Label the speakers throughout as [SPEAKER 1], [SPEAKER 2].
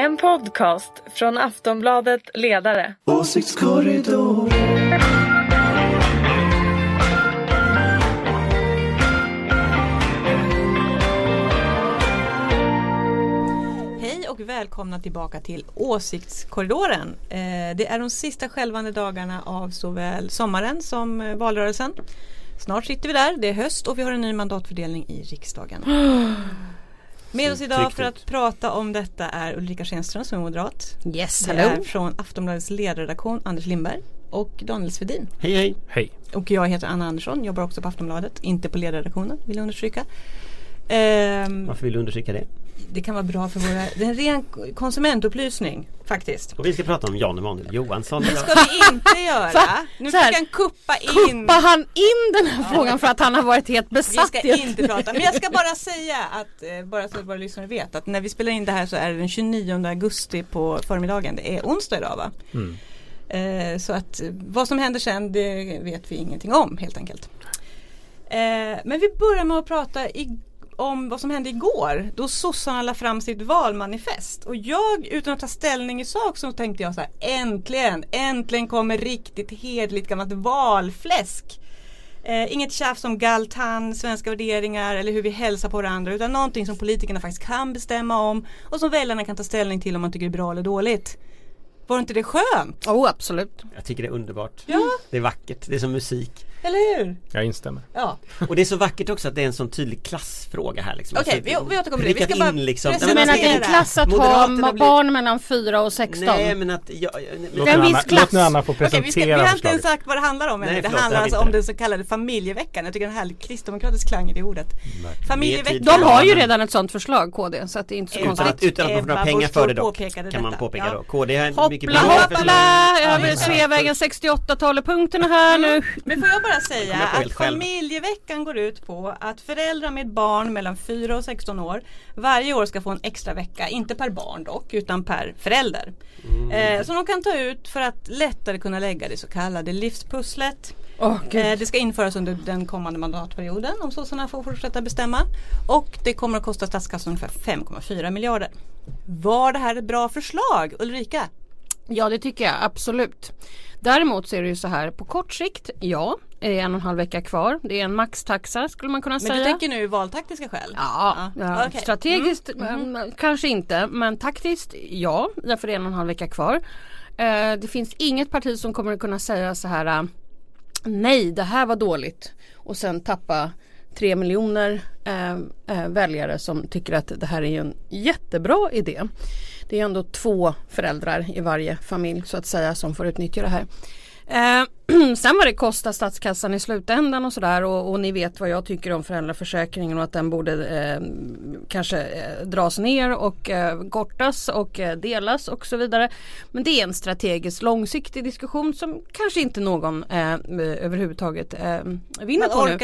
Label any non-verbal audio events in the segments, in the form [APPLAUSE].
[SPEAKER 1] En podcast från Aftonbladet Ledare.
[SPEAKER 2] Åsiktskorridor.
[SPEAKER 3] Hej och välkomna tillbaka till Åsiktskorridoren. Eh, det är de sista skälvande dagarna av såväl sommaren som eh, valrörelsen. Snart sitter vi där, det är höst och vi har en ny mandatfördelning i riksdagen. [GASPS] [SNIFFS] Med oss idag för att prata om detta är Ulrika Schenström som är moderat.
[SPEAKER 4] Yes,
[SPEAKER 3] Det är från Aftonbladets ledarredaktion Anders Lindberg och Daniel Svedin.
[SPEAKER 5] Hej hej!
[SPEAKER 6] Hej.
[SPEAKER 3] Och jag heter Anna Andersson, jobbar också på Aftonbladet, inte på ledarredaktionen vill jag understryka. Ehm,
[SPEAKER 5] Varför vill du understryka det?
[SPEAKER 3] Det kan vara bra för våra, det är en ren konsumentupplysning faktiskt.
[SPEAKER 5] Och vi ska prata om Jan Emanuel Johansson.
[SPEAKER 3] Det ska vi inte göra. [LAUGHS]
[SPEAKER 4] Va?
[SPEAKER 3] Nu fick han kuppa in.
[SPEAKER 4] Kuppar han in den här frågan för att han har varit helt
[SPEAKER 3] Vi
[SPEAKER 4] besatt?
[SPEAKER 3] ska
[SPEAKER 4] i-
[SPEAKER 3] inte prata, men jag ska bara säga att, eh, bara så att våra lyssnare vet att när vi spelar in det här så är det den 29 augusti på förmiddagen. Det är onsdag idag va?
[SPEAKER 6] Mm.
[SPEAKER 3] Eh, så att eh, vad som händer sen det vet vi ingenting om helt enkelt. Eh, men vi börjar med att prata i, om vad som hände igår då sossarna la fram sitt valmanifest. Och jag utan att ta ställning i sak så tänkte jag så här äntligen, äntligen kommer riktigt hederligt gammalt valfläsk. Eh, inget tjafs om galtan, svenska värderingar eller hur vi hälsar på varandra utan någonting som politikerna faktiskt kan bestämma om och som väljarna kan ta ställning till om man tycker det är bra eller dåligt. Var inte det skönt?
[SPEAKER 4] Oh, absolut.
[SPEAKER 5] Jag tycker det är underbart.
[SPEAKER 3] Ja.
[SPEAKER 5] Det är vackert, det är som musik.
[SPEAKER 3] Eller hur?
[SPEAKER 6] Jag instämmer.
[SPEAKER 3] Ja.
[SPEAKER 5] Och det är så vackert också att det är en sån tydlig klassfråga här liksom.
[SPEAKER 3] Okej,
[SPEAKER 5] Alltså,
[SPEAKER 3] vi- vi återkommer till det. Vi ska bara
[SPEAKER 5] in liksom.
[SPEAKER 3] presentera.
[SPEAKER 4] Du
[SPEAKER 5] Nej,
[SPEAKER 4] menar att det är en
[SPEAKER 3] Presentera.
[SPEAKER 4] klass att ha
[SPEAKER 5] Moderaterna blir-
[SPEAKER 4] barn mellan 4 och 16?
[SPEAKER 5] Nej men att jag,
[SPEAKER 6] Låt
[SPEAKER 4] Det är en viss klass.
[SPEAKER 6] låt nu Anna få
[SPEAKER 3] Okej, vi, ska, vi
[SPEAKER 6] presentera
[SPEAKER 3] har inte ens sagt vad det handlar om.
[SPEAKER 5] Nej,
[SPEAKER 3] Det
[SPEAKER 5] förlåt,
[SPEAKER 3] handlar alltså
[SPEAKER 5] vet
[SPEAKER 3] om
[SPEAKER 5] inte.
[SPEAKER 3] den så kallade familjeveckan. Jag tycker den här kristdemokratisk klang i det ordet. Familjeveckan.
[SPEAKER 4] De har ju redan ett sånt förslag KD så att det är inte så
[SPEAKER 3] Utan
[SPEAKER 4] konstigt.
[SPEAKER 5] att, utan att man får några pengar för det dock kan man påpeka då. KD har mycket
[SPEAKER 4] Hoppla
[SPEAKER 5] bra
[SPEAKER 4] hoppla
[SPEAKER 5] förslag.
[SPEAKER 4] över Sveavägen 68 talepunkterna här nu.
[SPEAKER 3] Men får jag bara säga
[SPEAKER 5] på helt
[SPEAKER 3] att familjeveckan går ut på att föräldrar med barn mellan 4 och 16 år varje år ska få en extra vecka, inte per barn dock, utan per förälder.
[SPEAKER 5] Mm.
[SPEAKER 3] Eh, som de kan ta ut för att lättare kunna lägga det så kallade livspusslet.
[SPEAKER 4] Gud.
[SPEAKER 3] Eh, det ska införas under den kommande mandatperioden om sossarna får fortsätta bestämma. Och det kommer att kosta statskassan ungefär 5,4 miljarder. Var det här ett bra förslag Ulrika?
[SPEAKER 4] Ja det tycker jag absolut. Däremot så är det ju så här på kort sikt, ja, är en och en halv vecka kvar. Det är en maxtaxa skulle man kunna
[SPEAKER 3] Men
[SPEAKER 4] säga.
[SPEAKER 3] du tänker nu valtaktiska skäl?
[SPEAKER 4] Ja, ja.
[SPEAKER 3] okej.
[SPEAKER 4] strategiskt
[SPEAKER 3] Mm.
[SPEAKER 4] eh, kanske inte men taktiskt ja, därför det är en och en halv vecka kvar. Eh, det finns inget parti som kommer att kunna säga så här eh, nej det här var dåligt och sen tappa tre miljoner eh, eh, väljare som tycker att det här är en jättebra idé. Det är ändå två föräldrar i varje familj så att säga som får utnyttja det här. Eh, [CLEARS THROAT] sen vad det kostar statskassan i slutändan och sådär och, och ni vet vad jag tycker om föräldraförsäkringen och att den borde eh, kanske eh, dras ner och eh, kortas och eh, delas och så vidare. Men det är en strategisk långsiktig diskussion som kanske inte någon eh, överhuvudtaget eh, vinner
[SPEAKER 3] Man
[SPEAKER 4] på nu.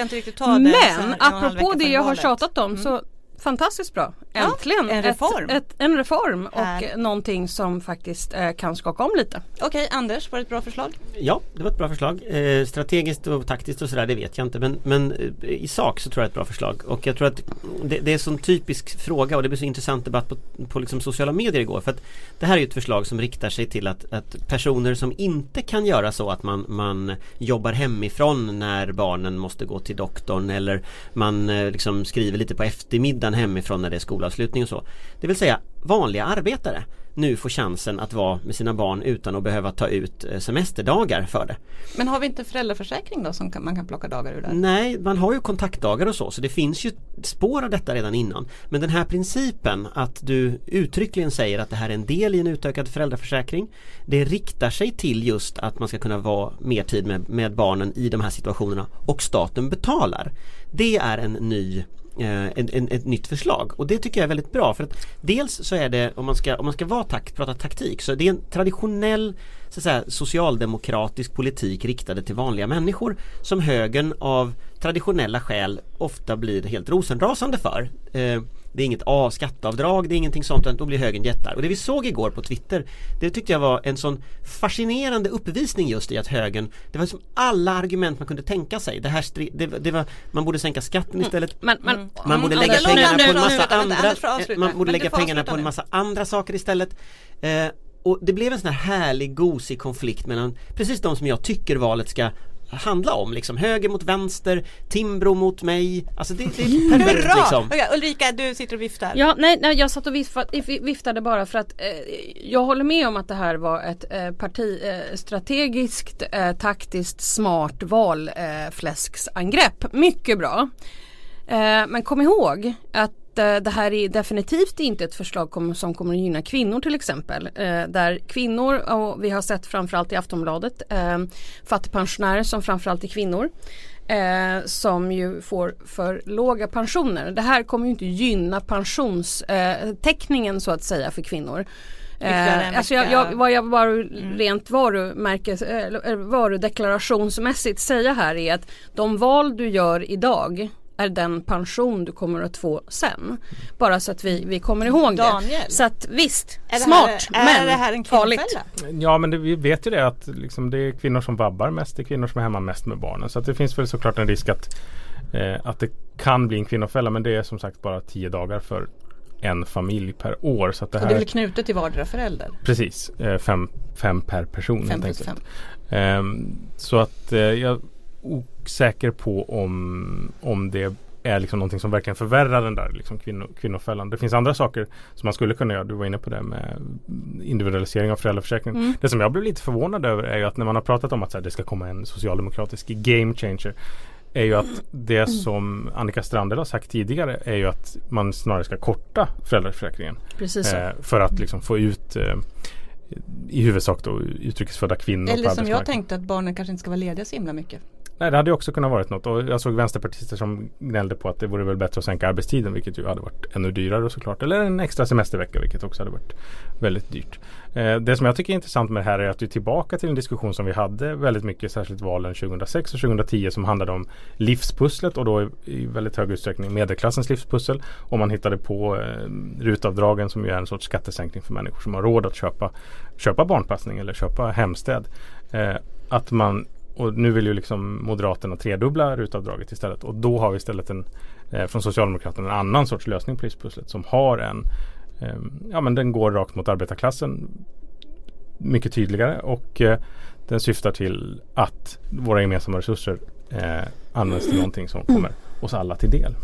[SPEAKER 4] Men
[SPEAKER 3] halv
[SPEAKER 4] apropå det jag har tjatat om så fantastiskt bra.
[SPEAKER 3] Ja,
[SPEAKER 4] Äntligen
[SPEAKER 3] en reform.
[SPEAKER 4] Ett, ett, en reform och någonting som faktiskt eh, kan skaka om lite.
[SPEAKER 3] Okej Anders, var det ett bra förslag?
[SPEAKER 5] Ja, det var ett bra förslag. Eh, strategiskt och taktiskt och sådär, det vet jag inte. Men, men eh, i sak så tror jag det är ett bra förslag. Och jag tror att det, det är en sån typisk fråga och det blir så intressant debatt på, på liksom sociala medier igår. För att det här är ju ett förslag som riktar sig till att, att personer som inte kan göra så att man, man jobbar hemifrån när barnen måste gå till doktorn eller man eh, liksom skriver lite på eftermiddagen hemifrån när det är skolavslutning och så. Det vill säga vanliga arbetare nu får chansen att vara med sina barn utan att behöva ta ut eh, semesterdagar för det.
[SPEAKER 3] Men har vi inte föräldraförsäkring då som man kan plocka dagar ur där?
[SPEAKER 5] Nej, man har ju kontaktdagar och så så det finns ju spår av detta redan innan. Men den här principen att du uttryckligen säger att det här är en del i en utökad föräldraförsäkring Det riktar sig till just att man ska kunna vara mer tid med, med barnen i de här situationerna och staten betalar. Det är en ny Eh, en, en, ett nytt förslag och det tycker jag är väldigt bra för att dels så är det om man ska, om man ska vara takt, prata taktik så det är en traditionell så att säga, socialdemokratisk politik riktade till vanliga människor som högern av traditionella skäl ofta blir helt rosenrasande för. Eh, det är inget A skatteavdrag, det är ingenting sånt utan då blir högern jättar. Och det vi såg igår på Twitter Det tyckte jag var en sån fascinerande uppvisning just i att högern Det var som alla argument man kunde tänka sig. Det här det, det var, man borde sänka skatten istället
[SPEAKER 4] Men, men,
[SPEAKER 5] man borde
[SPEAKER 3] Mm.
[SPEAKER 5] lägga
[SPEAKER 3] Anders,
[SPEAKER 5] pengarna på en massa
[SPEAKER 3] vänta, vänta, Anders får
[SPEAKER 5] andra. Man borde lägga pengarna på en
[SPEAKER 3] nu.
[SPEAKER 5] massa andra saker istället eh, Och det blev en sån här härlig gosig konflikt mellan Precis de som jag tycker valet ska handla om liksom höger mot vänster Timbro mot mig Alltså det, det är [LAUGHS] perfekt
[SPEAKER 3] Bra!
[SPEAKER 5] liksom
[SPEAKER 3] Okej, Ulrika, du sitter och viftar.
[SPEAKER 4] Ja, nej, nej, jag satt och viftade, bara för att eh, jag håller med om att det här var ett eh, parti, eh, strategiskt, eh, taktiskt smart valfläsksangrepp. Eh, Mycket bra. Eh, men kom ihåg att det här är definitivt inte ett förslag som kommer att gynna kvinnor till exempel. Eh, där kvinnor, och vi har sett framförallt i Aftonbladet, eh, fattigpensionärer som framförallt är kvinnor. Eh, som ju får för låga pensioner. Det här kommer ju inte gynna pensionstäckningen eh, så att säga för kvinnor. Eh, alltså jag, jag, vad jag bara rent varumärkes, eh, varudeklarationsmässigt säga här är att de val du gör idag är den pension du kommer att få sen. Bara så att vi, vi kommer ihåg
[SPEAKER 3] Daniel.
[SPEAKER 4] det. Så att visst,
[SPEAKER 3] Är
[SPEAKER 4] smart
[SPEAKER 3] här,
[SPEAKER 4] men
[SPEAKER 3] är det här en
[SPEAKER 4] farligt.
[SPEAKER 3] kvinnofälla?
[SPEAKER 6] Ja men det, vi vet ju det att liksom, det är kvinnor som vabbar mest, det är kvinnor som är hemma mest med barnen. Så att det finns väl såklart en risk att, eh, att det kan bli en kvinnofälla men det är som sagt bara tio dagar för en familj per år. Så att det
[SPEAKER 3] Och det är
[SPEAKER 6] här,
[SPEAKER 3] väl knutet till vardera förälder?
[SPEAKER 6] precis, eh, fem, fem per person.
[SPEAKER 3] Fem
[SPEAKER 6] helt
[SPEAKER 3] plus
[SPEAKER 6] enkelt.
[SPEAKER 3] fem.
[SPEAKER 6] Ehm, så att eh, jag osäker på om, om det är liksom någonting som verkligen förvärrar den där liksom kvinno, kvinnofällan. Det finns andra saker som man skulle kunna göra. Du var inne på det med individualisering av föräldraförsäkringen.
[SPEAKER 3] Mm.
[SPEAKER 6] Det som jag blev lite förvånad över är ju att när man har pratat om att här, det ska komma en socialdemokratisk game changer är ju att det som Annika Strandhäll har sagt tidigare är ju att man snarare ska korta föräldraförsäkringen.
[SPEAKER 4] Precis.
[SPEAKER 6] Eh, för att liksom få ut eh, i huvudsak då utrikesfödda kvinnor
[SPEAKER 3] Eller som jag tänkte att barnen kanske inte ska vara lediga så himla mycket.
[SPEAKER 6] Nej det hade ju också kunnat varit något och jag såg vänsterpartister som gnällde på att det vore väl bättre att sänka arbetstiden vilket ju hade varit ännu dyrare såklart. Eller en extra semestervecka vilket också hade varit väldigt dyrt. Eh, det som jag tycker är intressant med det här är att vi är tillbaka till en diskussion som vi hade väldigt mycket särskilt valen 2006 och 2010 som handlade om livspusslet och då i, i väldigt hög utsträckning medelklassens livspussel. Och man hittade på eh, rutavdragen som ju är en sorts skattesänkning för människor som har råd att köpa, köpa barnpassning eller köpa hemstäd. Eh, att man och nu vill ju liksom Moderaterna tredubbla rutavdraget istället och då har vi istället en eh, från Socialdemokraterna en annan sorts lösning på livspusslet som har en eh, ja men den går rakt mot arbetarklassen mycket tydligare och eh, den syftar till att våra gemensamma resurser eh, används till någonting som kommer oss alla till del.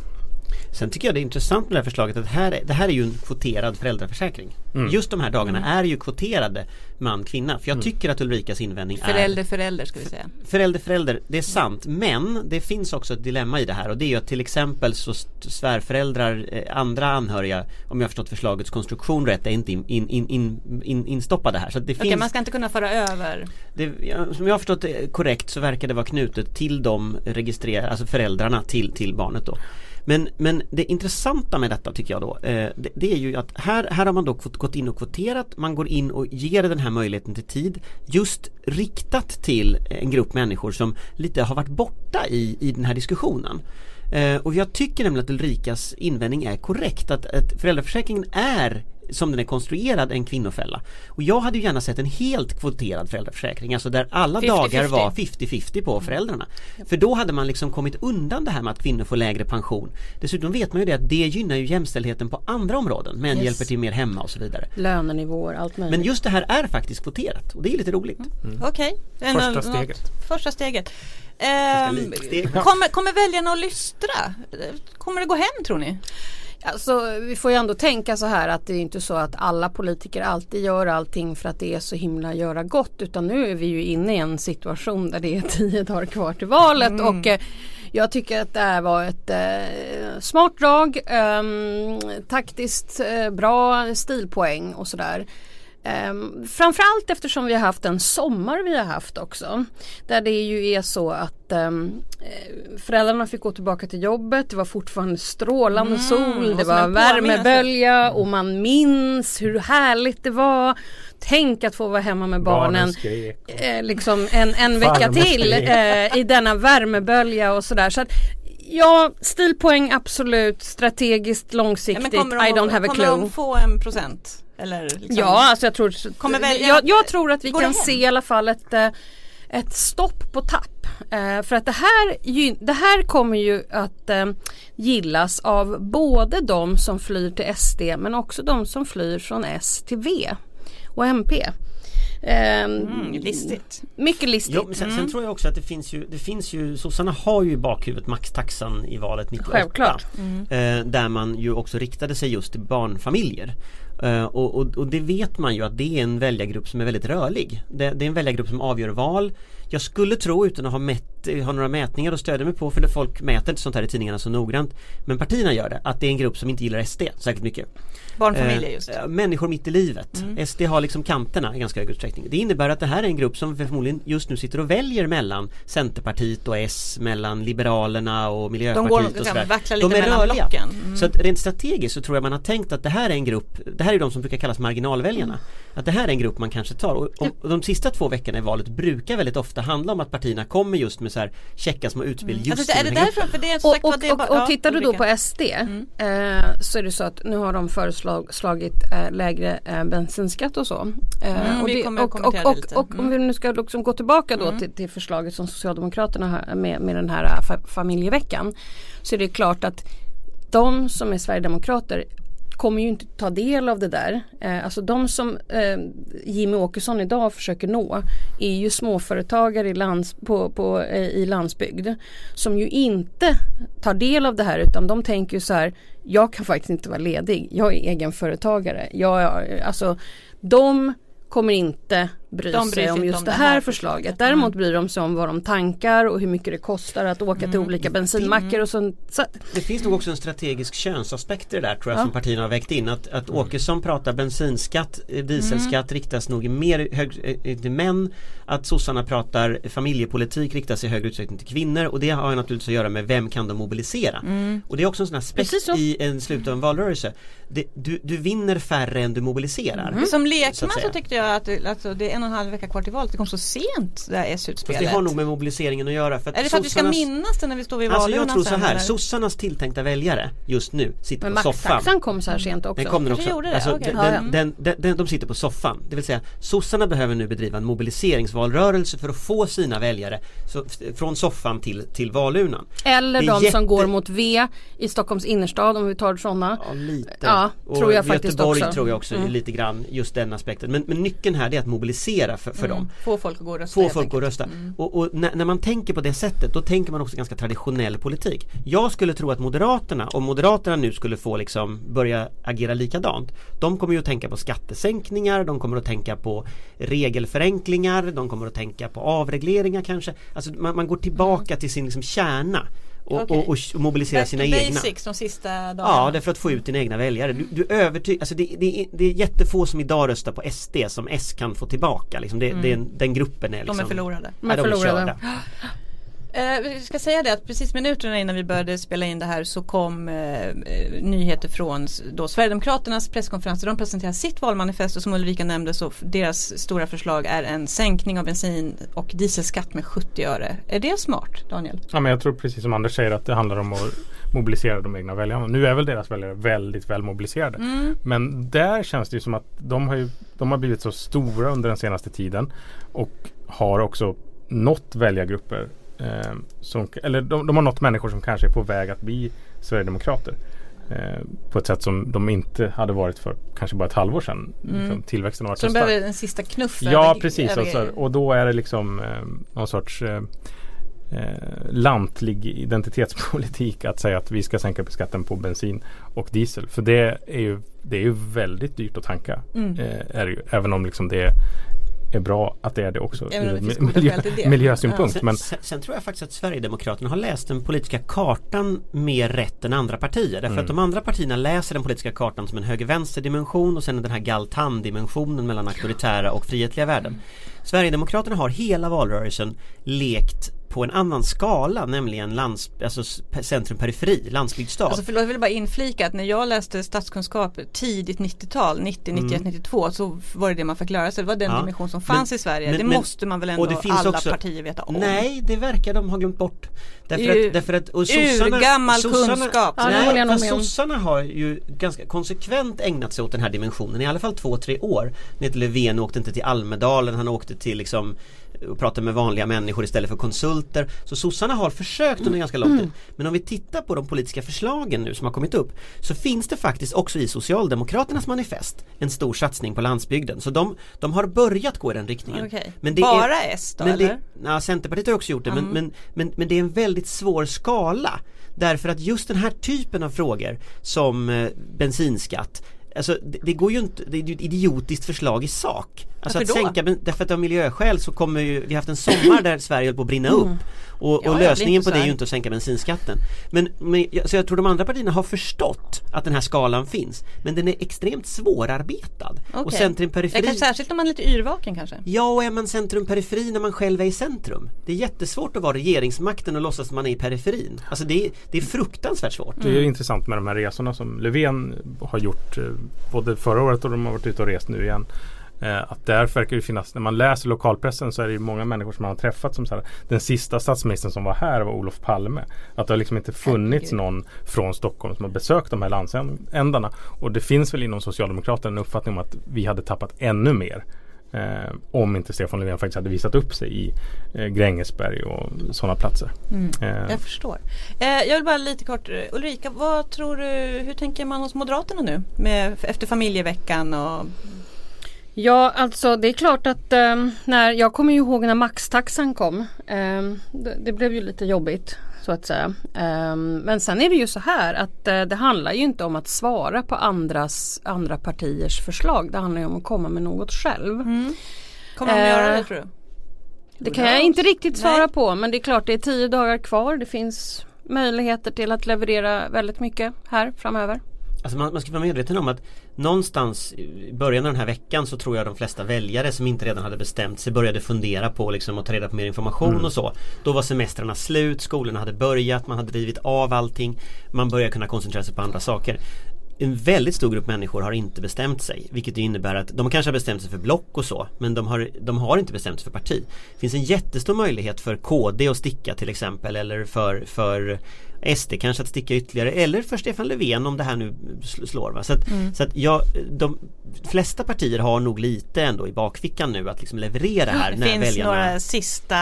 [SPEAKER 5] Sen tycker jag det är intressant med det här förslaget att här, är- det här är ju en kvoterad föräldraförsäkring.
[SPEAKER 6] Mm.
[SPEAKER 5] Just de här dagarna är ju kvoterade man-kvinna. För jag
[SPEAKER 6] Mm.
[SPEAKER 5] tycker att Ulrikas invändning är
[SPEAKER 3] Förälder, förälder ska vi säga.
[SPEAKER 5] Förälder, förälder, det är sant men det finns också ett dilemma i det här och det är ju att till exempel så svärföräldrar, eh, andra anhöriga om jag har förstått förslagets konstruktion rätt är inte in, in, in, in, in, instoppade här. Så det
[SPEAKER 3] Okej,
[SPEAKER 5] finns,
[SPEAKER 3] man ska inte kunna föra över.
[SPEAKER 5] det, ja, som jag har förstått det korrekt så verkar det vara knutet till de registrerar, alltså föräldrarna till, till barnet då. Men, men det intressanta med detta tycker jag då eh, det, det är ju att här, här har man då gått in och kvoterat. Man går in och ger den här möjligheten till tid. Just riktat till en grupp människor som lite har varit borta i, i den här diskussionen. Eh, Och jag tycker nämligen att Ulrikas invändning är korrekt. Att, att föräldraförsäkringen är som den är konstruerad en kvinnofälla. Och jag hade ju gärna sett en helt kvoterad föräldraförsäkring, alltså där alla
[SPEAKER 3] 50-50.
[SPEAKER 5] dagar var 50-50 på föräldrarna. För då hade man liksom kommit undan det här med att kvinnor får lägre pension. Dessutom vet man ju det att det gynnar ju jämställdheten på andra områden. Män
[SPEAKER 4] Yes.
[SPEAKER 5] hjälper till mer hemma och så vidare.
[SPEAKER 4] Lönenivåer, allt möjligt.
[SPEAKER 5] Men just det här är faktiskt kvoterat och det är lite roligt.
[SPEAKER 3] Okej. En-
[SPEAKER 6] Första
[SPEAKER 3] något-
[SPEAKER 6] steget.
[SPEAKER 3] Första steget. Ehm,
[SPEAKER 5] liksteg.
[SPEAKER 3] kommer, kommer väljarna att lystra? Kommer det gå hem tror ni?
[SPEAKER 4] Alltså, vi får ju ändå tänka så här att det är inte så att alla politiker alltid gör allting för att det är så himla göra gott utan nu är vi ju inne i en situation där det är [LAUGHS] tio dagar kvar till valet och eh, jag tycker att det här var ett eh, smart drag, ehm, taktiskt eh, bra stilpoäng och sådär. Um, framförallt eftersom vi har haft en sommar vi har haft också. Där det ju är så att eh, föräldrarna fick gå tillbaka till jobbet. Det var fortfarande strålande sol.
[SPEAKER 3] och
[SPEAKER 4] Det var värmebölja och man minns hur härligt det var. Tänk att få vara hemma med barnen. Eh, liksom en, en vecka till eh, i denna värmebölja och sådär. Så att Ja, stilpoäng absolut, strategiskt,
[SPEAKER 3] Ja,
[SPEAKER 4] långsiktigt,
[SPEAKER 3] de,
[SPEAKER 4] I don't have a
[SPEAKER 3] kommer de
[SPEAKER 4] clue.
[SPEAKER 3] få en procent? Eller liksom,
[SPEAKER 4] Ja, alltså jag tror,
[SPEAKER 3] Kommer välja-
[SPEAKER 4] jag, jag tror att vi kan
[SPEAKER 3] hem?
[SPEAKER 4] se i alla fall ett, eh, ett stopp på tapp. Eh, för att det här, det här kommer ju att eh, gillas av både de som flyr till SD men också de som flyr från S till V och MP. Eh,
[SPEAKER 3] Mm, listigt.
[SPEAKER 4] Mycket listigt.
[SPEAKER 5] Jo, sen, sen tror jag också att det finns ju, det finns ju Sossarna har ju i bakhuvudet maxtaxan i valet 98
[SPEAKER 4] Självklart.
[SPEAKER 5] eh, Där man ju också riktade sig just till barnfamiljer Eh, och, och, och det vet man ju att det är en väljargrupp som är väldigt rörlig. Det, det är en väljargrupp som avgör val. Jag skulle tro utan att ha, mätt, ha några mätningar att stödja mig på för folk mäter inte sånt här i tidningarna så noggrant Men partierna gör det, att det är en grupp som inte gillar SD särskilt mycket
[SPEAKER 3] Barnfamiljer
[SPEAKER 5] Eh,
[SPEAKER 3] just.
[SPEAKER 5] eh, Människor mitt i livet. SD har liksom kanterna i ganska hög utsträckning. Det innebär att det här är en grupp som förmodligen just nu sitter och väljer mellan Centerpartiet och S, mellan Liberalerna och
[SPEAKER 3] De
[SPEAKER 5] Miljöpartiet
[SPEAKER 3] går
[SPEAKER 5] och sådär. De är
[SPEAKER 3] mellan
[SPEAKER 5] rörliga.
[SPEAKER 3] Mm.
[SPEAKER 5] Så att rent strategiskt så tror jag man har tänkt att det här är en grupp, det här är de som brukar kallas marginalväljarna. Att det här är en grupp man kanske tar och, och, och de sista två veckorna i valet brukar väldigt ofta handla om att partierna kommer just med så här checka små utspel just
[SPEAKER 3] Alltså, är det därför? För det är som
[SPEAKER 4] Och, och, och, och
[SPEAKER 3] ja,
[SPEAKER 4] tittar du då på SD eh, så är det så att nu har de föreslagit eh, lägre eh, bensinskatt och så. Eh,
[SPEAKER 3] Mm,
[SPEAKER 4] och, det, och, och, och, och om
[SPEAKER 3] Mm.
[SPEAKER 4] vi nu ska liksom gå tillbaka då till, till förslaget som Socialdemokraterna har med, med den här eh, fa familjeveckan. Så är det klart att de som är Sverigedemokrater kommer ju inte ta del av det där. Eh, alltså de som eh, Jimmy Åkesson idag försöker nå är ju småföretagare i, lands, på, på, eh, i landsbygd som ju inte tar del av det här utan de tänker ju så här jag kan faktiskt inte vara ledig, jag är egenföretagare. Jag, eh, alltså, de kommer inte bry
[SPEAKER 3] De bryr
[SPEAKER 4] sig om
[SPEAKER 3] inte
[SPEAKER 4] just
[SPEAKER 3] om
[SPEAKER 4] det
[SPEAKER 3] det
[SPEAKER 4] här
[SPEAKER 3] här
[SPEAKER 4] förslaget. Däremot bryr de sig om vad de tankar och hur mycket det kostar att åka till olika bensinmackar och sånt. Så,
[SPEAKER 5] Det finns nog också en strategisk könsaspekt i det där tror jag
[SPEAKER 4] Ja.
[SPEAKER 5] som partierna har vägt in. Att, att Åkesson pratar bensinskatt, eh, dieselskatt riktas nog i mer hög, eh, till män. Att sossarna pratar familjepolitik riktas i högre utsträckning till kvinnor och det har ju naturligtvis att göra med vem kan de mobilisera. Och det är också en sån aspekt
[SPEAKER 4] så.
[SPEAKER 5] i en slut av en valrörelse. Det, du, du vinner färre än du mobiliserar.
[SPEAKER 3] Som
[SPEAKER 5] så
[SPEAKER 3] lekman så,
[SPEAKER 5] säga.
[SPEAKER 3] tyckte jag att det- alltså, det är en och en halv vecka kvar till valet. Det kom så sent det här
[SPEAKER 5] Fast
[SPEAKER 3] S-utspelet.
[SPEAKER 5] det har nog med mobiliseringen att göra. För att
[SPEAKER 3] Är det för att vi ska minnas det när vi står vid
[SPEAKER 5] Alltså jag
[SPEAKER 3] valurnan
[SPEAKER 5] tror så här,
[SPEAKER 3] eller?
[SPEAKER 5] sossarnas tilltänkta väljare just nu sitter
[SPEAKER 4] men
[SPEAKER 5] på soffan.
[SPEAKER 4] maxtaxan kom så här sent också.
[SPEAKER 5] Den kom den också.
[SPEAKER 3] gjorde det,
[SPEAKER 5] Alltså,
[SPEAKER 3] okej.
[SPEAKER 5] den, den, den, den, de sitter på soffan. Det vill säga sossarna behöver nu bedriva en mobiliseringsvalrörelse för att få sina väljare så, från soffan till, till valurnan.
[SPEAKER 4] Eller de
[SPEAKER 5] jätte-
[SPEAKER 4] som går mot V i Stockholms innerstad om vi tar sådana.
[SPEAKER 5] Ja, lite.
[SPEAKER 4] Ja, tror jag faktiskt
[SPEAKER 5] Göteborg
[SPEAKER 4] också.
[SPEAKER 5] tror jag också
[SPEAKER 4] Mm.
[SPEAKER 5] lite grann just den aspekten. Men, men nyckeln här är att mobilisera för, för dem.
[SPEAKER 3] Få folk att gå och rösta.
[SPEAKER 5] Få folk att rösta. Och, och när, när man tänker på det sättet då tänker man också ganska traditionell politik. Jag skulle tro att Moderaterna, om Moderaterna nu skulle få liksom börja agera likadant. De kommer ju att tänka på skattesänkningar, de kommer att tänka på regelförenklingar, de kommer att tänka på avregleringar kanske. Alltså man, man går tillbaka till sin liksom kärna och,
[SPEAKER 3] Okej.
[SPEAKER 5] och, och, och mobiliserar
[SPEAKER 3] Back
[SPEAKER 5] sina
[SPEAKER 3] to
[SPEAKER 5] egna.
[SPEAKER 3] basics de sista dagarna.
[SPEAKER 5] Ja, det är för att få ut dina egna väljare. Du, du övertyg, alltså det, det, är, det är jättefå som idag röstar på SD som S kan få tillbaka. Liksom det, det är, en- den gruppen är liksom
[SPEAKER 3] De är förlorade.
[SPEAKER 4] De är
[SPEAKER 5] är
[SPEAKER 4] förlorade.
[SPEAKER 5] körda. [GASPS]
[SPEAKER 3] Eh, vi ska säga det att precis minuterna innan vi började spela in det här så kom eh, eh, nyheter från då Sverigedemokraternas presskonferens de presenterade sitt valmanifest och som Ulrika nämnde så deras stora förslag är en sänkning av bensin och dieselskatt med 70 öre. Är det smart Daniel?
[SPEAKER 6] Ja, men jag tror precis som Anders säger att det handlar om att mobilisera de egna väljarna. Nu är väl deras väljare väldigt väl mobiliserade. Men där känns det ju som att de har, ju, de har blivit så stora under den senaste tiden och har också nått väljargrupper eh, som, eller de, de har nått människor som kanske är på väg att bli Sverigedemokrater. Eh, på ett sätt som de inte hade varit för kanske bara ett halvår sedan. Liksom, tillväxten har varit
[SPEAKER 3] Så
[SPEAKER 6] så
[SPEAKER 3] de behöver en sista knuff
[SPEAKER 6] Ja
[SPEAKER 3] över-
[SPEAKER 6] precis
[SPEAKER 3] över-
[SPEAKER 6] alltså, och då är det liksom eh, någon sorts eh, eh, lantlig identitetspolitik att säga att vi ska sänka skatten på bensin och diesel. För det är ju, det är ju väldigt dyrt att tanka.
[SPEAKER 3] Mm.
[SPEAKER 6] Eh, ju, även om liksom det är bra att det är det också ur miljö, miljösynpunkt.
[SPEAKER 5] Sen,
[SPEAKER 6] Men
[SPEAKER 5] sen, sen tror jag faktiskt att Sverigedemokraterna har läst den politiska kartan mer rätt än andra partier. Därför
[SPEAKER 6] Mm.
[SPEAKER 5] att de andra partierna läser den politiska kartan som en höger-vänster dimension och sen den här Galtan-dimensionen mellan auktoritära och frihetliga värden. Sverigedemokraterna har hela valrörelsen lekt på en annan skala nämligen lands, alltså s- centrum-periferi, landsbygdsstad.
[SPEAKER 3] Alltså förlåt, jag vill bara inflika att när jag läste statskunskap tidigt 90-tal, 90, 91, 92 så var det det man fick lära sig. Det var den
[SPEAKER 5] Mm. Ja.
[SPEAKER 3] dimension som fanns
[SPEAKER 5] Men-
[SPEAKER 3] i Sverige.
[SPEAKER 5] men-
[SPEAKER 3] det
[SPEAKER 5] men-
[SPEAKER 3] måste man väl ändå
[SPEAKER 5] och det finns
[SPEAKER 3] alla
[SPEAKER 5] också-
[SPEAKER 3] partier veta om.
[SPEAKER 5] Nej, det verkar de ha glömt bort. Därför
[SPEAKER 3] Det är ju
[SPEAKER 5] att, därför att och sossarna,
[SPEAKER 3] urgammal kunskap.
[SPEAKER 4] Ja,
[SPEAKER 5] nej,
[SPEAKER 4] om.
[SPEAKER 5] sossarna har ju ganska konsekvent ägnat sig åt den här dimensionen i alla fall två, tre år. När Löfven åkte inte till Almedalen, han åkte till liksom och prata med vanliga människor istället för konsulter. Så sossarna har försökt under ganska lång tid. Men om vi tittar på de politiska förslagen nu som har kommit upp så finns det faktiskt också i Socialdemokraternas manifest en stor satsning på landsbygden. Så de, de har börjat gå i den riktningen.
[SPEAKER 3] Okej.
[SPEAKER 5] Men det
[SPEAKER 3] Bara
[SPEAKER 5] är,
[SPEAKER 3] S då
[SPEAKER 5] men
[SPEAKER 3] eller?
[SPEAKER 5] det, ja, Centerpartiet har också gjort det men, men, men, men det är en väldigt svår skala. Därför att just den här typen av frågor som eh, bensinskatt Alltså det, det går ju inte, det är ju ett idiotiskt förslag i sak. Alltså
[SPEAKER 3] Varför
[SPEAKER 5] att
[SPEAKER 3] då?
[SPEAKER 5] sänka, därför att av miljöskäl så kommer ju, vi har haft en sommar där Sverige höll på att brinna upp. Och, och
[SPEAKER 3] Ja, ja, det är
[SPEAKER 5] lösningen på det är ju inte att sänka bensinskatten. Men, men jag- så jag tror de andra partierna har förstått att den här skalan finns. Men den är extremt svårarbetad. Och
[SPEAKER 3] Okej.
[SPEAKER 5] centrum
[SPEAKER 3] Det
[SPEAKER 5] periferi
[SPEAKER 3] kan, särskilt om man är lite yrvaken kanske.
[SPEAKER 5] Ja, och är man centrum-periferi när man själv är i centrum? Det är jättesvårt att vara regeringsmakten och låtsas att man är i periferin. Alltså det är, det är fruktansvärt svårt.
[SPEAKER 6] Det är ju intressant med de här resorna som Löfven har gjort eh, både förra året och de har varit ute och rest nu igen. Eh, Att där verkar det finnas, när man läser lokalpressen så är det ju många människor som man har träffat som så här, den sista statsministern som var här var Olof Palme. Att det har liksom inte funnits
[SPEAKER 3] Herregud.
[SPEAKER 6] någon från Stockholm som har besökt de här landsändarna. Och det finns väl inom Socialdemokraterna en uppfattning om att vi hade tappat ännu mer. Eh, om inte Stefan Löfven faktiskt hade visat upp sig i eh, Grängesberg och sådana platser. Eh,
[SPEAKER 3] Jag förstår. Eh, jag vill bara lite kort, eh, Ulrika, vad tror du, hur tänker man hos Moderaterna nu? Med, efter familjeveckan och
[SPEAKER 4] Ja, alltså det är klart att ehm, när jag kommer ju ihåg när maxtaxan kom. ehm, det, det blev ju lite jobbigt så att säga. Ehm, men sen är det ju så här att eh, det handlar ju inte om att svara på andras, andra partiers förslag. Det handlar ju om att komma med något själv.
[SPEAKER 3] kommer de
[SPEAKER 4] Eh,
[SPEAKER 3] göra det tror du?
[SPEAKER 4] Det kan jag inte riktigt svara
[SPEAKER 3] Nej.
[SPEAKER 4] på men det är klart det är tio dagar kvar. Det finns möjligheter till att leverera väldigt mycket här framöver.
[SPEAKER 5] Alltså man, man ska vara medveten om att någonstans i början av den här veckan så tror jag de flesta väljare som inte redan hade bestämt sig började fundera på liksom att ta reda på mer information och så. Då var semestrarna slut, skolorna hade börjat, man hade drivit av allting. Man började kunna koncentrera sig på andra saker. En väldigt stor grupp människor har inte bestämt sig vilket innebär att de kanske har bestämt sig för block och så men de har, de har inte bestämt sig för parti. Det finns en jättestor möjlighet för KD att sticka till exempel eller för, för SD kanske att sticka ytterligare eller för Stefan Löfven om det här nu sl- slår. Va? Så att, så att jag, de flesta partier har nog lite ändå i bakfickan nu att liksom leverera här [LAUGHS]
[SPEAKER 3] Det
[SPEAKER 5] när
[SPEAKER 3] finns
[SPEAKER 5] väljarna
[SPEAKER 3] några sista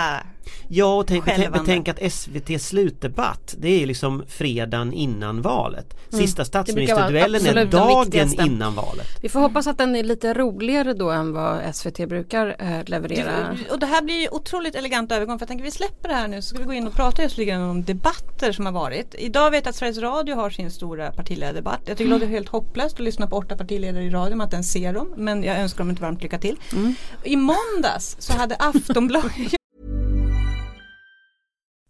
[SPEAKER 5] Ja och tänk, betänk, att SVT slutdebatt Det är liksom fredagen innan valet
[SPEAKER 3] Mm.
[SPEAKER 5] Sista
[SPEAKER 4] vara
[SPEAKER 5] statsministerduellen är
[SPEAKER 4] den
[SPEAKER 5] dagen innan valet
[SPEAKER 4] Vi får hoppas att den är lite roligare då än vad SVT brukar eh, leverera.
[SPEAKER 3] Och det här blir ju otroligt elegant övergång för jag tänker vi släpper det här nu så ska vi gå in och prata just lite om debatter som har varit. Idag vet jag att Sveriges Radio har sin stora partiledardebatt. Jag tycker det låter helt hopplöst att lyssna på åtta partiledare i radio, man inte ens ser dem. Men jag önskar dem ett varmt lycka till. I måndags så hade Aftonbladet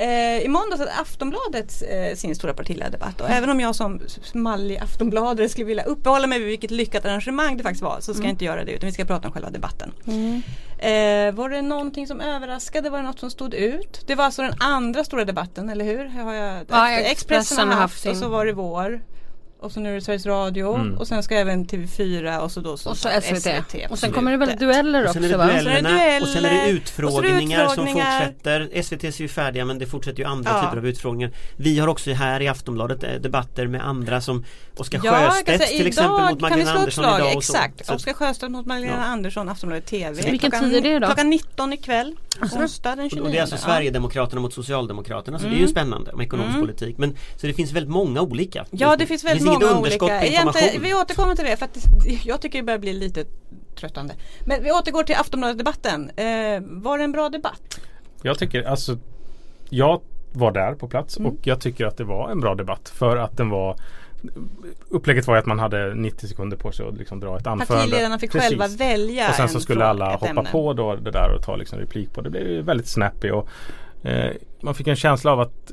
[SPEAKER 3] Eh, I måndags hade Aftonbladet eh, sin stora partiledardebatt och även om jag som smallig Aftonbladare skulle vilja uppehålla mig vid vilket lyckat arrangemang det faktiskt var så ska jag inte göra det utan vi ska prata om själva debatten. Eh, var det någonting som överraskade? Var det något som stod ut? Det var alltså den andra stora debatten, eller hur? Har jag,
[SPEAKER 4] Ja,
[SPEAKER 3] Expressen har haft
[SPEAKER 4] sin.
[SPEAKER 3] och så var det vår. Och så nu är det Sveriges Radio och sen ska även TV4 och så då som
[SPEAKER 4] Och så
[SPEAKER 3] sagt
[SPEAKER 4] SVT. Och sen kommer det väl dueller
[SPEAKER 5] Och sen är
[SPEAKER 4] också
[SPEAKER 5] det
[SPEAKER 4] va?
[SPEAKER 5] duellerna
[SPEAKER 3] dueller,
[SPEAKER 5] och sen är det
[SPEAKER 3] och så är det
[SPEAKER 5] utfrågningar som fortsätter SVT är ju färdiga men det fortsätter ju andra
[SPEAKER 3] Ja.
[SPEAKER 5] typer av utfrågningar Vi har också här i Aftonbladet eh, debatter med andra som Oskar
[SPEAKER 3] Ja,
[SPEAKER 5] Sjöstedt
[SPEAKER 3] säga,
[SPEAKER 5] till exempel mot
[SPEAKER 3] kan vi
[SPEAKER 5] Magdalena Andersson
[SPEAKER 3] slag,
[SPEAKER 5] idag och så.
[SPEAKER 3] Exakt,
[SPEAKER 5] Så-
[SPEAKER 3] Oskar Sjöstedt mot Magdalena
[SPEAKER 5] Ja.
[SPEAKER 3] Andersson, Aftonbladet TV.
[SPEAKER 4] Vilken
[SPEAKER 3] klockan,
[SPEAKER 4] tid är det då?
[SPEAKER 3] Klockan 19 ikväll, onsdag den
[SPEAKER 5] Och
[SPEAKER 3] 29.
[SPEAKER 5] och det är alltså
[SPEAKER 3] Ja.
[SPEAKER 5] Sverigedemokraterna mot Socialdemokraterna så det är
[SPEAKER 3] Mm.
[SPEAKER 5] ju spännande om ekonomisk politik men Så det finns väldigt många olika
[SPEAKER 3] Ja det finns väldigt
[SPEAKER 5] inget
[SPEAKER 3] många
[SPEAKER 5] underskott
[SPEAKER 3] olika.
[SPEAKER 5] på information
[SPEAKER 3] Egentligen, vi återkommer till det för jag tycker det börjar bli lite tröttande. Men vi återgår till Aftonbladet-debatten. Eh, var det en bra debatt?
[SPEAKER 6] Jag tycker alltså Jag var där på plats och jag tycker att det var en bra debatt för att den var Upplägget var att man hade 90 sekunder på sig att liksom dra ett anförande.
[SPEAKER 3] Partiledarna fick
[SPEAKER 6] Precis.
[SPEAKER 3] själva välja
[SPEAKER 6] Och sen
[SPEAKER 3] en
[SPEAKER 6] så skulle alla hoppa
[SPEAKER 3] ämne.
[SPEAKER 6] på då det där och ta liksom replik på. Det blev ju väldigt snappy och eh, man fick en känsla av att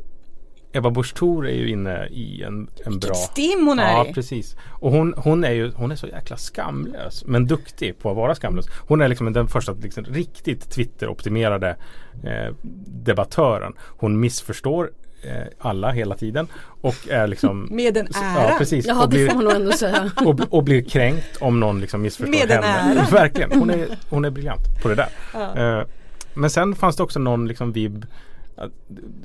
[SPEAKER 6] Ebba Busch Thor är ju inne i en, en bra
[SPEAKER 3] stim hon är
[SPEAKER 6] Ja
[SPEAKER 3] i.
[SPEAKER 6] precis. Och hon, hon är ju hon är så jäkla skamlös men duktig på att vara skamlös. Hon är liksom den första liksom, riktigt Twitter-optimerade eh, debattören. Hon missförstår eh, alla hela tiden och är liksom [LAUGHS]
[SPEAKER 3] Med en
[SPEAKER 6] Ja
[SPEAKER 3] ära.
[SPEAKER 6] precis.
[SPEAKER 4] Ja
[SPEAKER 6] och
[SPEAKER 4] det
[SPEAKER 6] blir,
[SPEAKER 4] får man nog ändå säga. [LAUGHS]
[SPEAKER 6] och, och blir kränkt om någon liksom missförstår
[SPEAKER 3] Med en
[SPEAKER 6] henne.
[SPEAKER 3] ära. [LAUGHS]
[SPEAKER 6] Verkligen, hon är, hon är briljant på det där.
[SPEAKER 3] Ja.
[SPEAKER 6] Eh, men sen fanns det också någon liksom vibb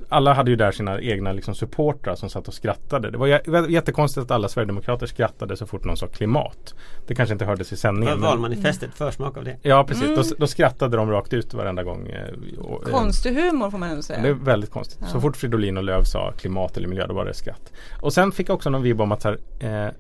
[SPEAKER 6] alla hade ju där sina egna liksom supportrar som satt och skrattade. Det var jä- jättekonstigt att alla Sverigedemokrater skrattade så fort någon sa klimat. Det kanske inte hördes i
[SPEAKER 5] Var
[SPEAKER 6] sändningen. men-
[SPEAKER 5] valmanifestet försmak av det?
[SPEAKER 6] Ja precis,
[SPEAKER 3] Mm.
[SPEAKER 6] då, då skrattade de rakt ut varenda gång. eh, och, eh,
[SPEAKER 3] Konstig humor får man ändå säga.
[SPEAKER 6] det är väldigt konstigt. Så fort Fridolin och Löv sa klimat eller miljö då var det skratt. Och sen fick jag också någon vibb om att så här, eh,